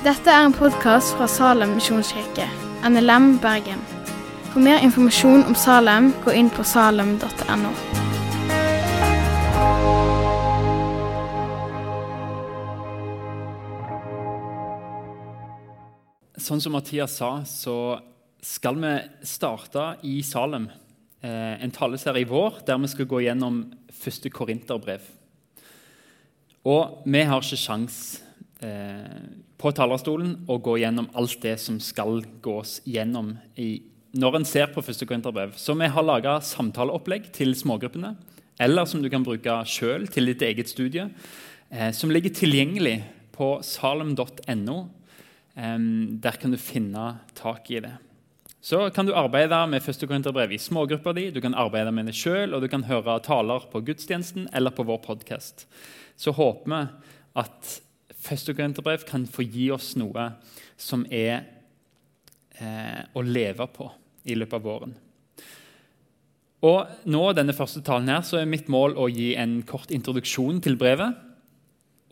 Dette er en podkast fra Salem misjonskirke, NLM Bergen. For mer informasjon om Salem, gå inn på salem.no. Sånn som Mathias sa, så skal vi starte i Salem. Eh, en taleserie i vår der vi skal gå gjennom første korinterbrev. Og vi har ikke sjans på talerstolen og gå gjennom alt det som skal gås gjennom i, når en ser på første korinterbrev. Så vi har laga samtaleopplegg til smågruppene, eller som du kan bruke sjøl til ditt eget studie, eh, som ligger tilgjengelig på salem.no. Eh, der kan du finne tak i det. Så kan du arbeide med første Korinterbrev i smågruppa di, du kan arbeide med det sjøl, og du kan høre taler på gudstjenesten eller på vår podkast. Så håper vi at første Korinterbrev kan få gi oss noe som er eh, å leve på i løpet av våren. Og nå, denne første talen her, så er mitt mål å gi en kort introduksjon til brevet.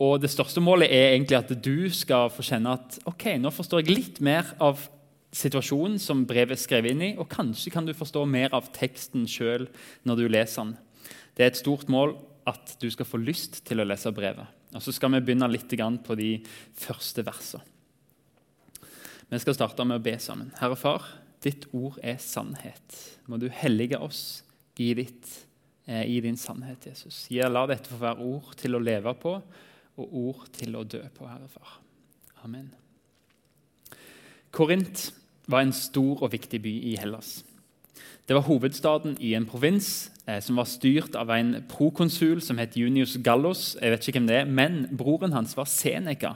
Og det største målet er egentlig at du skal få kjenne at ok, nå forstår jeg litt mer av situasjonen som brevet er skrevet inn i, og kanskje kan du forstå mer av teksten sjøl når du leser den. Det er et stort mål at du skal få lyst til å lese brevet. Og Så skal vi begynne litt på de første versene. Vi skal starte med å be sammen. Herre Far, ditt ord er sannhet. Må du hellige oss i, ditt, eh, i din sannhet, Jesus. La dette få være ord til å leve på og ord til å dø på, Herre Far. Amen. Korint var en stor og viktig by i Hellas. Det var hovedstaden i en provins eh, som var styrt av en prokonsul som het Junius Gallos. Jeg vet ikke hvem det er, Men broren hans var Seneca.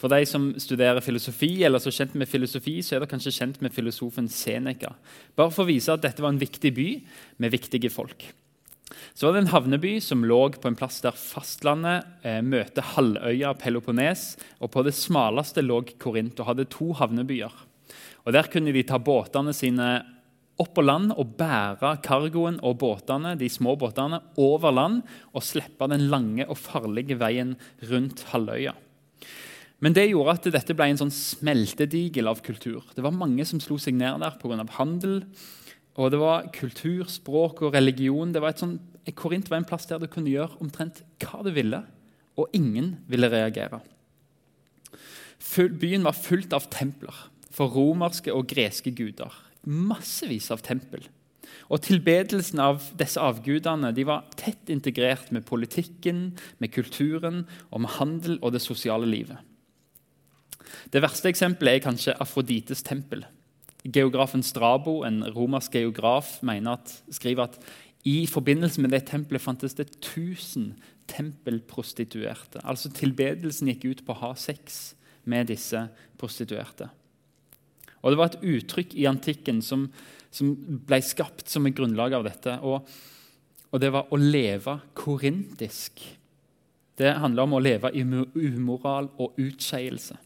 For de som studerer filosofi, eller så kjent med filosofi, så er det kanskje kjent med filosofen Seneca. Bare for å vise at dette var en viktig by med viktige folk. Så var det en havneby som lå på en plass der fastlandet eh, møter halvøya Peloponnes. og På det smaleste lå Korint og hadde to havnebyer. Og Der kunne de ta båtene sine opp på land og bære cargoen og båtene, de små båtene over land og slippe den lange og farlige veien rundt halvøya. Men det gjorde at dette ble en sånn smeltedigel av kultur. Det var mange som slo seg ned der pga. handel. Og det var kultur, språk og religion. Det var et sånn, Korint var en plass der du kunne gjøre omtrent hva du ville, og ingen ville reagere. Byen var fullt av templer for romerske og greske guder. Massevis av tempel. Og Tilbedelsen av disse avgudene de var tett integrert med politikken, med kulturen, og med handel og det sosiale livet. Det verste eksempelet er kanskje Afrodites tempel. Geografen Strabo, en romersk geograf, at, skriver at i forbindelse med det tempelet fantes det 1000 tempelprostituerte. Altså Tilbedelsen gikk ut på å ha sex med disse prostituerte. Og Det var et uttrykk i antikken som, som ble skapt som et grunnlag av dette. Og, og det var å leve korintisk. Det handla om å leve i umoral og utskeielse.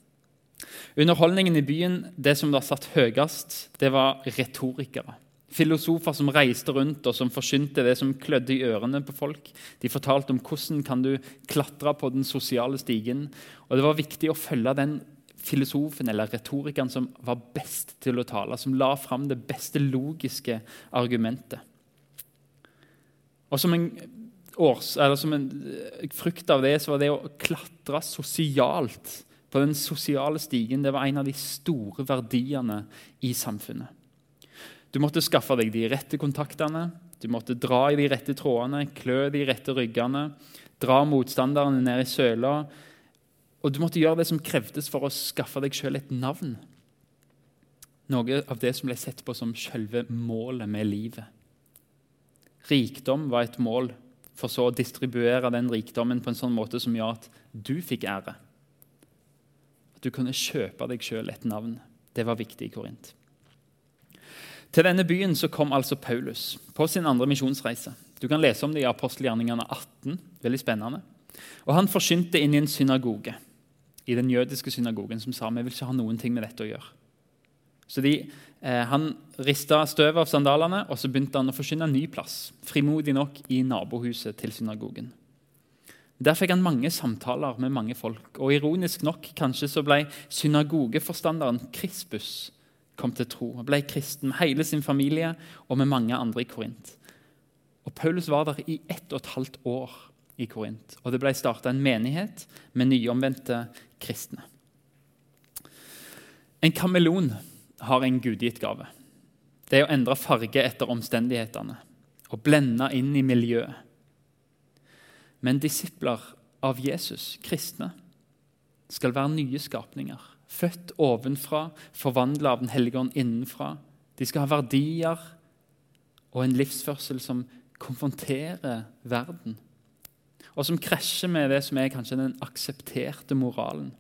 Underholdningen i byen, det som var satt høyest, det var retorikere. Filosofer som reiste rundt og som forsynte det som klødde i ørene på folk. De fortalte om hvordan kan du klatre på den sosiale stigen. Og Det var viktig å følge den filosofen eller retorikeren som var best til å tale, som la fram det beste logiske argumentet. Og Som en, års, som en eh, frukt av det så var det å klatre sosialt på den sosiale stigen det var en av de store verdiene i samfunnet. Du måtte skaffe deg de rette kontaktene, du måtte dra i de rette trådene, klø de rette ryggene, dra motstanderne ned i søla og du måtte gjøre det som krevdes for å skaffe deg sjøl et navn. Noe av det som ble sett på som selve målet med livet. Rikdom var et mål, for så å distribuere den rikdommen på en sånn måte som gjør at du fikk ære. At du kunne kjøpe deg sjøl et navn. Det var viktig i Korint. Til denne byen så kom altså Paulus på sin andre misjonsreise. Du kan lese om det i apostelgjerningene 18. Veldig spennende. Og Han forsynte inn i en synagoge i den jødiske synagogen som sa vi vil ikke ha noen ting med dette å gjøre. Så de, eh, Han rista støvet av sandalene og så begynte han å forsyne en ny plass, frimodig nok i nabohuset til synagogen. Der fikk han mange samtaler med mange folk. Og ironisk nok kanskje så ble synagogeforstanderen Krispus kom til tro. Han ble kristen med hele sin familie og med mange andre i Korint. Og Paulus var der i ett og et halvt år i Korint. Og det ble starta en menighet med nyomvendte kristne. En kameleon har en gudgitt gave. Det er å endre farge etter omstendighetene og blende inn i miljøet. Men disipler av Jesus, kristne, skal være nye skapninger. Født ovenfra, forvandla av Den hellige ånd innenfra. De skal ha verdier og en livsførsel som konfronterer verden, og som krasjer med det som er kanskje den aksepterte moralen.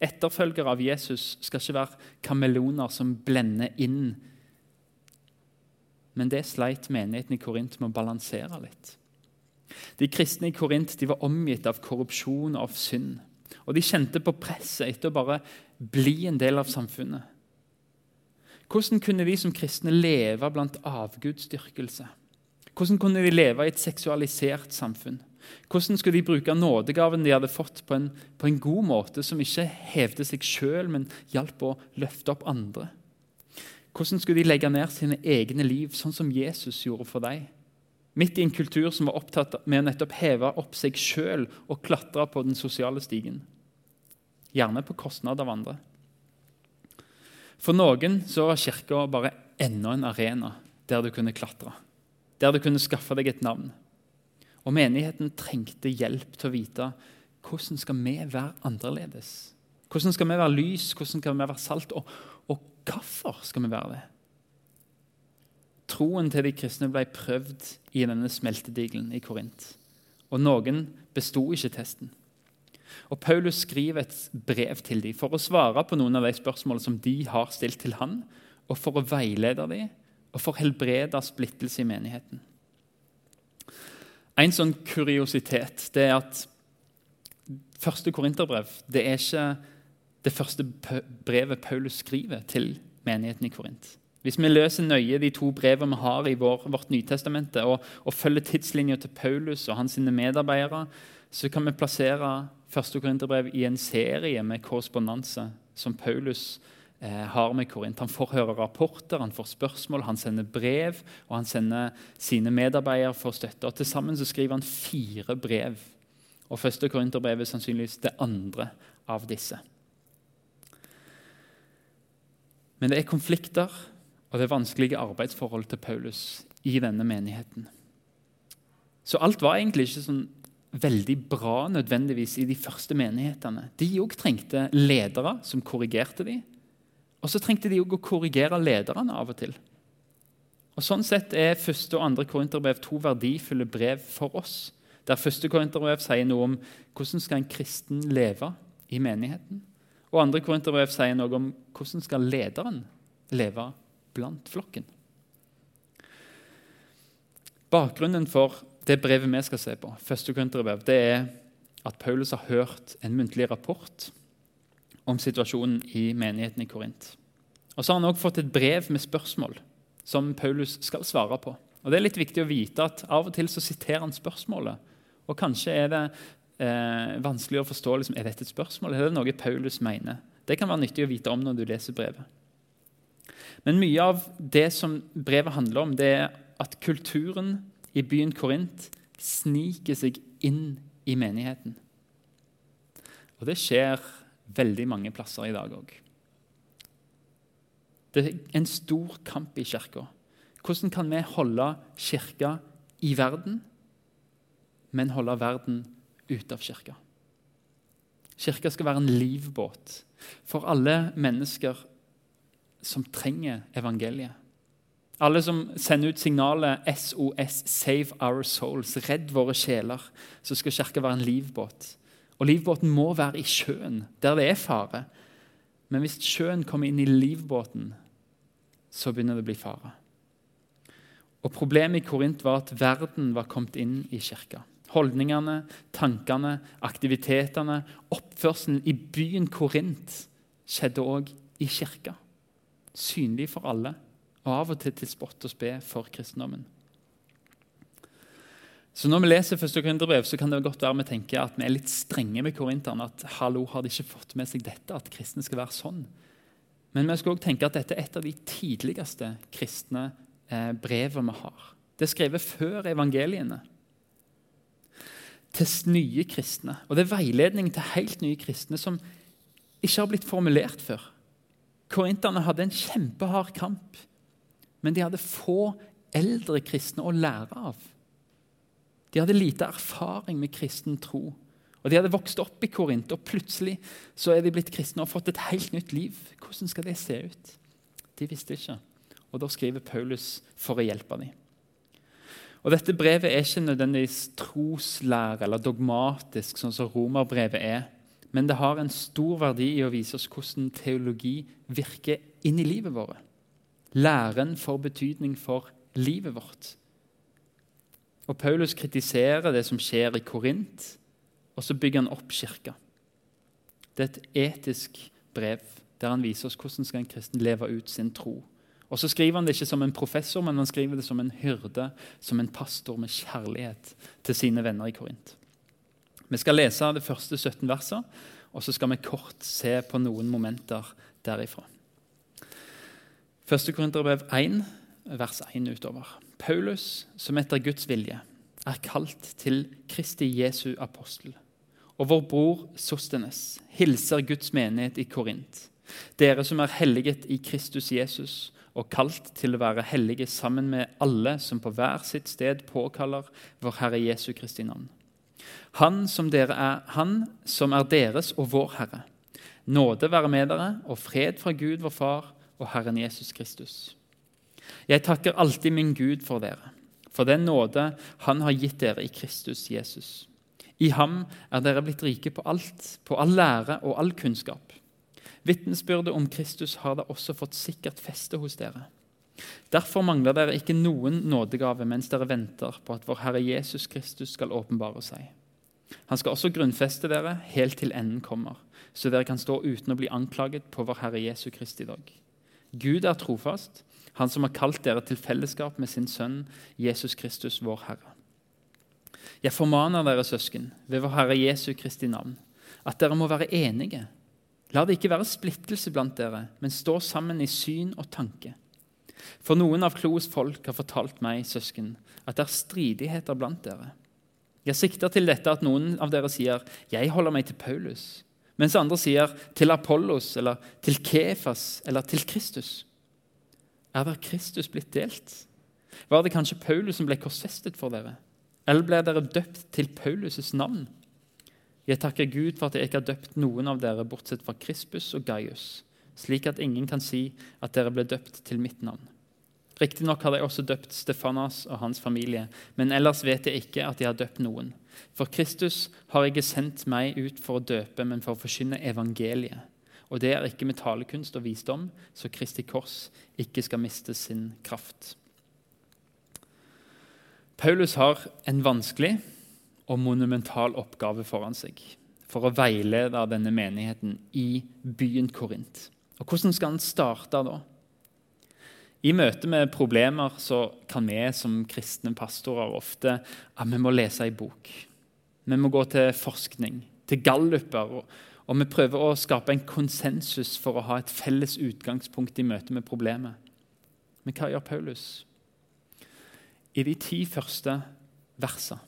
Etterfølgere av Jesus skal ikke være kameleoner som blender inn. Men det sleit menigheten i Korint med å balansere litt. De kristne i Korint var omgitt av korrupsjon og av synd. Og de kjente på presset etter å bare bli en del av samfunnet. Hvordan kunne de som kristne leve blant avgudsdyrkelse? Hvordan kunne de leve i et seksualisert samfunn? Hvordan skulle de bruke nådegaven de hadde fått, på en, på en god måte, som ikke hevde seg sjøl, men hjalp å løfte opp andre? Hvordan skulle de legge ned sine egne liv, sånn som Jesus gjorde for dem? Midt i en kultur som var opptatt med å nettopp heve opp seg sjøl og klatre på den sosiale stigen. Gjerne på kostnad av andre. For noen så var kirka bare enda en arena der du kunne klatre. Der du kunne skaffe deg et navn. Og menigheten trengte hjelp til å vite hvordan skal vi være annerledes. Hvordan skal vi være lys, hvordan skal vi være salt, og, og hvorfor skal vi være det? Troen til de kristne ble prøvd i denne smeltedigelen i Korint. Og noen besto ikke testen. Og Paulus skriver et brev til dem for å svare på noen av de spørsmålene som de har stilt til han, og for å veilede dem og for å helbrede splittelse i menigheten. En sånn kuriositet det er at første korinterbrev det er ikke det første brevet Paulus skriver til menigheten i Korint. Hvis vi løser nøye de to brevene vi har i vår, vårt Nytestamente, og, og følger tidslinja til Paulus og hans medarbeidere, så kan vi plassere første Korinterbrev i en serie med korrespondanse som Paulus eh, har med Korint. Han får høre rapporter, han får spørsmål, han sender brev, og han sender sine medarbeidere for støtte. Og Til sammen så skriver han fire brev. Og første Korinterbrev er sannsynligvis det andre av disse. Men det er konflikter og det er vanskelige arbeidsforhold til Paulus i denne menigheten. Så alt var egentlig ikke sånn veldig bra nødvendigvis i de første menighetene. De òg trengte ledere som korrigerte dem. Og så trengte de å korrigere lederne av og til. Og Sånn sett er første og andre korinterbrev to verdifulle brev for oss. Der første korinterbrev sier noe om hvordan skal en kristen leve i menigheten. Og andre korinterbrev sier noe om hvordan skal lederen leve blant flokken. Bakgrunnen for det brevet vi skal se på, første korinterbrev, det er at Paulus har hørt en muntlig rapport om situasjonen i menigheten i Korint. Og Så har han også fått et brev med spørsmål som Paulus skal svare på. Og Det er litt viktig å vite at Av og til så siterer han spørsmålet. Og Kanskje er det eh, vanskelig å forstå liksom, er dette et spørsmål, er det noe Paulus mener. Det kan være nyttig å vite om når du leser brevet. Men mye av det som brevet handler om, det er at kulturen i byen Korint sniker seg inn i menigheten. Og det skjer veldig mange plasser i dag òg. Det er en stor kamp i kirka. Hvordan kan vi holde kirka i verden, men holde verden ute av kirka? Kirka skal være en livbåt for alle mennesker som trenger evangeliet. Alle som sender ut signalet SOS, Save Our Souls, redd våre sjeler, så skal Kirka være en livbåt. Og livbåten må være i sjøen, der det er fare. Men hvis sjøen kommer inn i livbåten, så begynner det å bli fare. Og Problemet i Korint var at verden var kommet inn i kirka. Holdningene, tankene, aktivitetene, oppførselen i byen Korint skjedde òg i kirka synlig for alle, og av og til til spott og spe for kristendommen. Så Når vi leser første Korinterbrev, så kan det godt være vi tenker at vi er litt strenge med korinterne. At hallo, har de ikke fått med seg dette, at kristne skal være sånn? Men vi skal også tenke at dette er et av de tidligste kristne eh, brevene vi har. Det er skrevet før evangeliene. Til nye kristne. Og det er veiledning til helt nye kristne som ikke har blitt formulert før. Korinterne hadde en kjempehard kamp, men de hadde få eldre kristne å lære av. De hadde lite erfaring med kristen tro. Og De hadde vokst opp i Korint, og plutselig så er de blitt kristne og fått et helt nytt liv. Hvordan skal det se ut? De visste ikke. Og Da skriver Paulus for å hjelpe dem. Og Dette brevet er ikke nødvendigvis troslære eller dogmatisk, sånn som romerbrevet er. Men det har en stor verdi i å vise oss hvordan teologi virker inn i livet vårt. Læren får betydning for livet vårt. Og Paulus kritiserer det som skjer i Korint, og så bygger han opp kirka. Det er et etisk brev der han viser oss hvordan skal en kristen leve ut sin tro. Og så skriver han det ikke som en professor, men han skriver det som en hyrde, som en pastor med kjærlighet til sine venner i Korint. Vi skal lese det første 17 versene, og så skal vi kort se på noen momenter derifra. Første Korinterbrev 1, vers 1 utover. Paulus, som etter Guds vilje er kalt til Kristi Jesu apostel, og vår bror Sostenes hilser Guds menighet i Korint, dere som er helliget i Kristus Jesus og kalt til å være hellige sammen med alle som på hver sitt sted påkaller vår Herre Jesu Kristi navn. Han som, er, han som er deres og vår Herre. Nåde være med dere og fred fra Gud vår Far og Herren Jesus Kristus. Jeg takker alltid min Gud for dere, for den nåde Han har gitt dere i Kristus Jesus. I ham er dere blitt rike på alt, på all lære og all kunnskap. Vitnesbyrdet om Kristus har da også fått sikkert feste hos dere. Derfor mangler dere ikke noen nådegave mens dere venter på at vår Herre Jesus Kristus skal åpenbare seg. Han skal også grunnfeste dere helt til enden kommer, så dere kan stå uten å bli anklaget på vår Herre Jesu Kristi dag. Gud er trofast, han som har kalt dere til fellesskap med sin sønn Jesus Kristus, vår Herre. Jeg formaner dere, søsken, ved vår Herre Jesu Kristi navn, at dere må være enige La det ikke være splittelse blant dere, men stå sammen i syn og tanke. For noen av Klos folk har fortalt meg, søsken, at det er stridigheter blant dere. Jeg sikter til dette at noen av dere sier 'Jeg holder meg til Paulus', mens andre sier 'til Apollos' eller 'til Kefas' eller 'til Kristus'. Er der Kristus blitt delt? Var det kanskje Paulus som ble korsfestet for dere? Eller ble dere døpt til Paulus' navn? Jeg takker Gud for at jeg ikke har døpt noen av dere bortsett fra Krispus og Gaius, slik at ingen kan si at dere ble døpt til mitt navn. Riktignok har jeg også døpt Stefanas og hans familie, men ellers vet jeg ikke at jeg har døpt noen. For Kristus har ikke sendt meg ut for å døpe, men for å forkynne evangeliet. Og det er ikke med talekunst og visdom, så Kristi kors ikke skal miste sin kraft. Paulus har en vanskelig og monumental oppgave foran seg for å veilede denne menigheten i byen Korint. Og Hvordan skal han starte da? I møte med problemer så kan vi som kristne pastorer ofte at vi må lese ei bok. Vi må gå til forskning, til galluper, og, og vi prøver å skape en konsensus for å ha et felles utgangspunkt i møte med problemet. Men hva gjør Paulus? I de ti første versene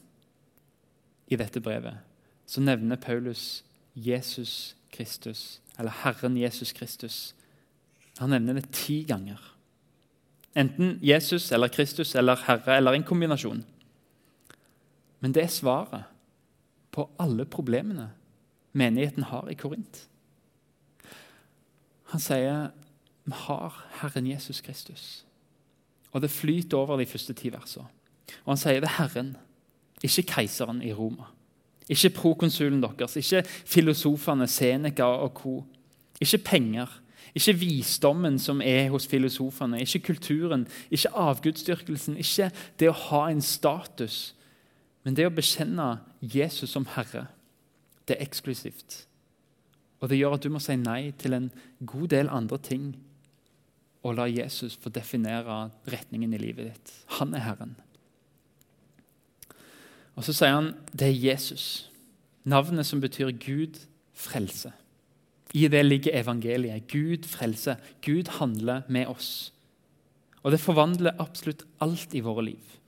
i dette brevet så nevner Paulus Jesus Kristus, eller Herren Jesus Kristus. Han nevner det ti ganger. Enten Jesus eller Kristus eller Herre eller en kombinasjon. Men det er svaret på alle problemene menigheten har i Korint. Han sier vi har Herren Jesus Kristus. Og det flyter over de første ti versene. Og han sier det er Herren. Ikke keiseren i Roma. Ikke prokonsulen deres, ikke filosofene Seneca og co. Ikke penger, ikke visdommen som er hos filosofene, ikke kulturen, ikke avgudsdyrkelsen, ikke det å ha en status. Men det å bekjenne Jesus som Herre, det er eksklusivt. Og det gjør at du må si nei til en god del andre ting og la Jesus få definere retningen i livet ditt. Han er Herren. Og så sier han det er Jesus, navnet som betyr Gud frelse. I det ligger evangeliet. Gud frelse. Gud handler med oss. Og det forvandler absolutt alt i våre liv.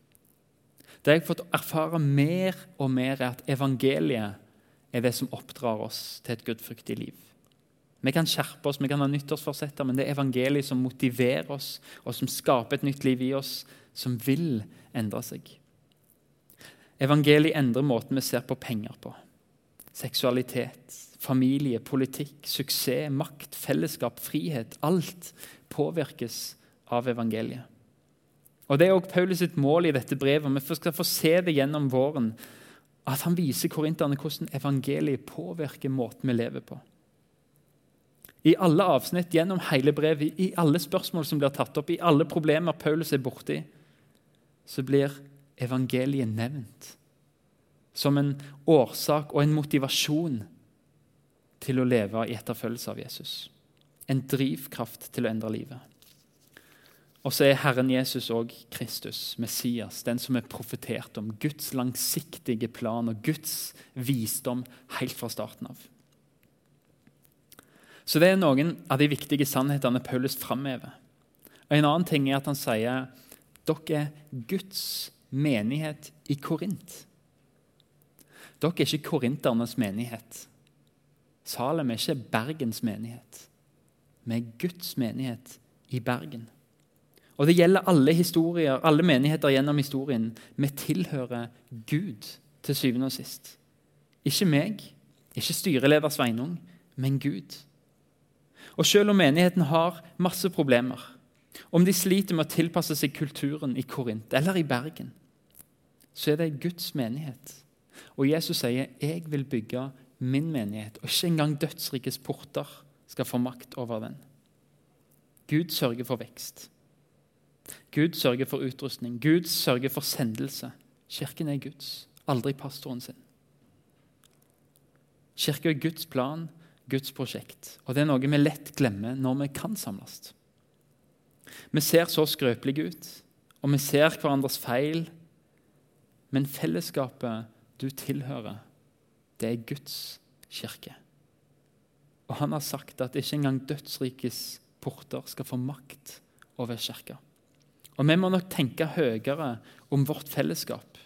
Det jeg har fått erfare mer og mer, er at evangeliet er det som oppdrar oss til et gudfryktig liv. Vi kan skjerpe oss, vi kan ha nyttårsforsetter, men det er evangeliet som motiverer oss, og som skaper et nytt liv i oss, som vil endre seg. Evangeliet endrer måten vi ser på penger på. Seksualitet, familie, politikk, suksess, makt, fellesskap, frihet. Alt påvirkes av evangeliet. Og Det er også Paulus sitt mål i dette brevet. Vi skal få se det gjennom våren. At han viser korinterne hvordan evangeliet påvirker måten vi lever på. I alle avsnitt gjennom hele brevet, i alle spørsmål som blir tatt opp, i alle problemer Paulus er borti, så blir evangeliet nevnt som en årsak og en motivasjon til å leve i etterfølgelse av Jesus. En drivkraft til å endre livet. Og så er Herren Jesus òg Kristus, Messias, den som er profetert om. Guds langsiktige plan og Guds visdom helt fra starten av. Så det er noen av de viktige sannhetene Paulus framhever. En annen ting er at han sier dere er Guds menighet i Korint. Dere er ikke korinternes menighet. Salem er ikke Bergens menighet. Vi er Guds menighet i Bergen. Og Det gjelder alle historier, alle menigheter gjennom historien. Vi tilhører Gud til syvende og sist. Ikke meg, ikke styreleder Sveinung, men Gud. Og Selv om menigheten har masse problemer, om de sliter med å tilpasse seg kulturen i Korint eller i Bergen, så er det Guds menighet. Og Jesus sier, 'Jeg vil bygge min menighet', og ikke engang dødsrikes porter skal få makt over den. Gud sørger for vekst. Gud sørger for utrustning. Gud sørger for sendelse. Kirken er Guds, aldri pastoren sin. Kirken er Guds plan, Guds prosjekt. Og det er noe vi lett glemmer når vi kan samles. Vi ser så skrøpelige ut, og vi ser hverandres feil. Men fellesskapet du tilhører, det er Guds kirke. Og han har sagt at ikke engang dødsrikes porter skal få makt over kirka. Og vi må nok tenke høyere om vårt fellesskap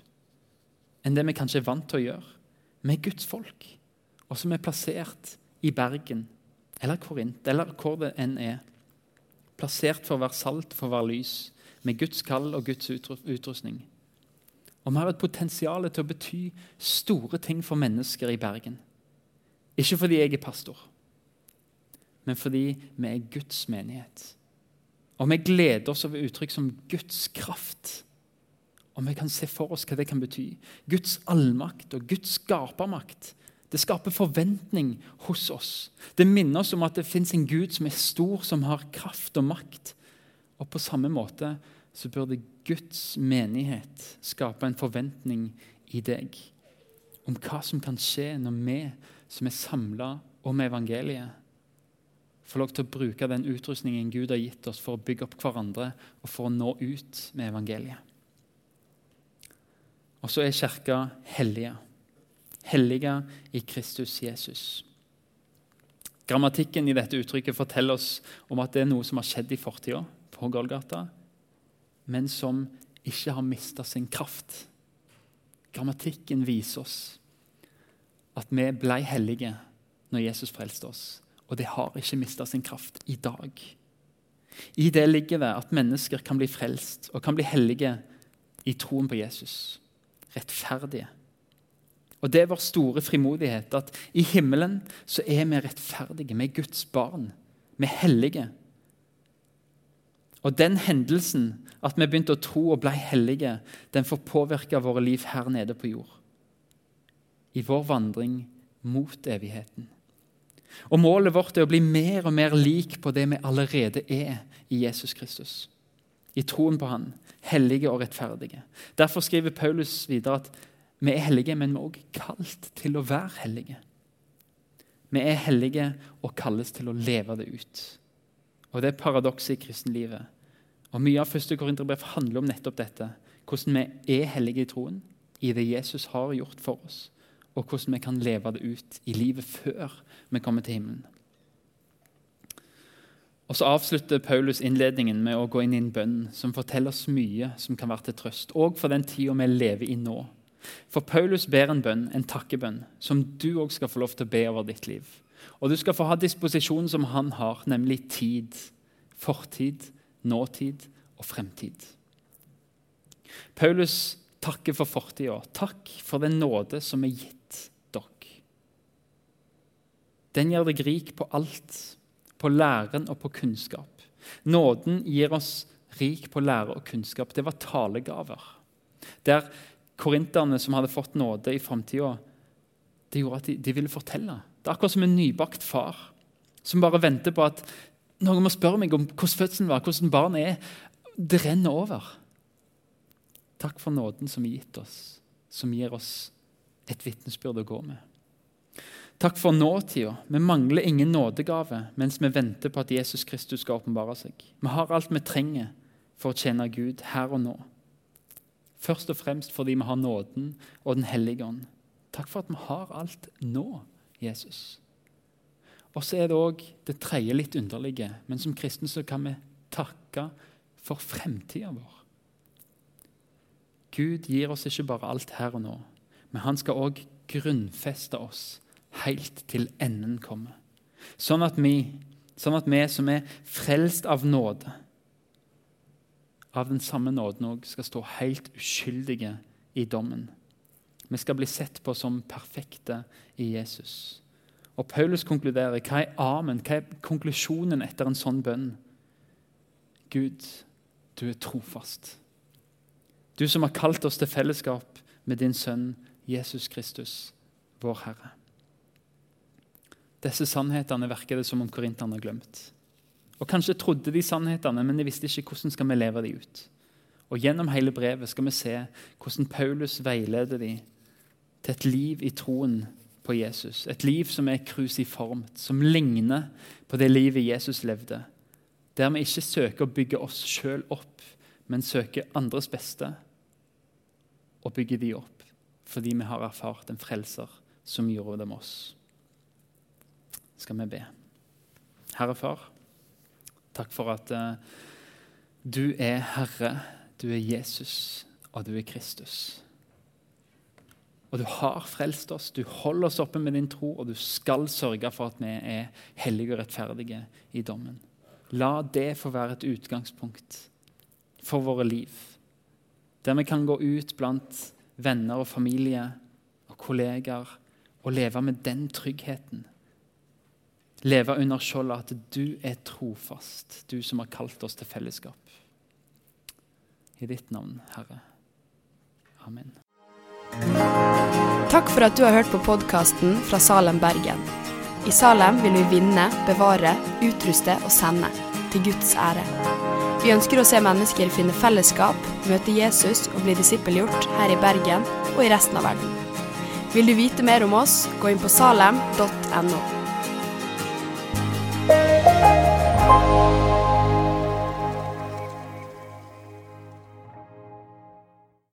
enn det vi kanskje er vant til å gjøre. Vi er Guds folk, og som er plassert i Bergen eller Korint, eller hvor det enn er. Plassert for å være salt, for å være lys, med Guds kall og Guds utrustning. Og vi har et potensial til å bety store ting for mennesker i Bergen. Ikke fordi jeg er pastor, men fordi vi er Guds menighet. Og vi gleder oss over uttrykk som Guds kraft. Og vi kan se for oss hva det kan bety. Guds allmakt og Guds skapermakt. Det skaper forventning hos oss. Det minner oss om at det fins en Gud som er stor, som har kraft og makt. Og på samme måte så burde Guds menighet skape en forventning i deg om hva som kan skje når vi som er samla om evangeliet, får lov til å bruke den utrustningen Gud har gitt oss for å bygge opp hverandre og for å nå ut med evangeliet. Og så er Kirka hellige. Hellige i Kristus Jesus. Grammatikken i dette uttrykket forteller oss om at det er noe som har skjedd i fortida, på Golgata, men som ikke har mista sin kraft. Grammatikken viser oss at vi ble hellige når Jesus frelste oss og det har ikke mista sin kraft i dag. I det ligger det at mennesker kan bli frelst og kan bli hellige i troen på Jesus. Rettferdige. Og Det er vår store frimodighet at i himmelen så er vi rettferdige. Vi er Guds barn. Vi er hellige. Og den hendelsen, at vi begynte å tro og ble hellige, den får påvirke våre liv her nede på jord. I vår vandring mot evigheten. Og Målet vårt er å bli mer og mer lik på det vi allerede er i Jesus Kristus. I troen på Han, hellige og rettferdige. Derfor skriver Paulus videre at vi er hellige, men vi er også kalt til å være hellige. Vi er hellige og kalles til å leve det ut. Og Det er paradokset i kristenlivet. Og Mye av første Korinterbrev handler om nettopp dette. Hvordan vi er hellige i troen, i det Jesus har gjort for oss, og hvordan vi kan leve det ut i livet før vi kommer til himmelen. Og Så avslutter Paulus innledningen med å gå inn i en bønn som forteller oss mye som kan være til trøst, òg for den tida vi lever i nå. For Paulus ber en bønn, en takkebønn, som du òg skal få lov til å be over ditt liv. Og du skal få ha disposisjonen som han har, nemlig tid, fortid, nåtid og fremtid. Paulus takker for fortida. Takk for den nåde som er gitt dere. Den gjør deg rik på alt, på læren og på kunnskap. Nåden gir oss rik på lære og kunnskap. Det var talegaver. Der korinterne som hadde fått nåde i framtida, det gjorde at de, de, ville fortelle. Det er akkurat som en nybakt far som bare venter på at noen må spørre meg om hvordan fødselen var, hvordan barnet er. Det renner over. Takk for nåden som er gitt oss, som gir oss et vitnesbyrd å gå med. Takk for nåtida. Vi mangler ingen nådegave mens vi venter på at Jesus Kristus skal åpenbare seg. Vi har alt vi trenger for å tjene Gud her og nå. Først og fremst fordi vi har nåden og Den hellige ånd. Takk for at vi har alt nå, Jesus. Og så er det òg det tredje litt underlige, men som kristne så kan vi takke for fremtida vår. Gud gir oss ikke bare alt her og nå, men han skal òg grunnfeste oss helt til enden kommer. Sånn at vi, sånn at vi som er frelst av nåde, av den samme nåden òg, skal stå helt uskyldige i dommen. Vi skal bli sett på som perfekte i Jesus. Og Paulus konkluderer. Hva er amen? Hva er konklusjonen etter en sånn bønn? Gud, du er trofast. Du som har kalt oss til fellesskap med din sønn Jesus Kristus, vår Herre. Disse sannhetene virker det som om korinterne har glemt. Og Kanskje trodde de sannhetene, men de visste ikke hvordan skal vi leve de ut. Og Gjennom hele brevet skal vi se hvordan Paulus veileder de til et liv i troen på Jesus. Et liv som er krusiformt, som ligner på det livet Jesus levde. Der vi ikke søker å bygge oss sjøl opp, men søker andres beste og bygger de opp fordi vi har erfart en frelser som gjorde det med oss skal vi be. Herre Far, takk for at uh, du er Herre, du er Jesus, og du er Kristus. Og du har frelst oss, du holder oss oppe med din tro, og du skal sørge for at vi er hellige og rettferdige i dommen. La det få være et utgangspunkt for våre liv, der vi kan gå ut blant venner og familie og kollegaer og leve med den tryggheten leve under skjoldet at du er trofast, du som har kalt oss til fellesskap. I ditt navn, Herre. Amen. Takk for at du har hørt på podkasten fra Salem, Bergen. I Salem vil vi vinne, bevare, utruste og sende, til Guds ære. Vi ønsker å se mennesker finne fellesskap, møte Jesus og bli disippelgjort her i Bergen og i resten av verden. Vil du vite mer om oss, gå inn på salem.no.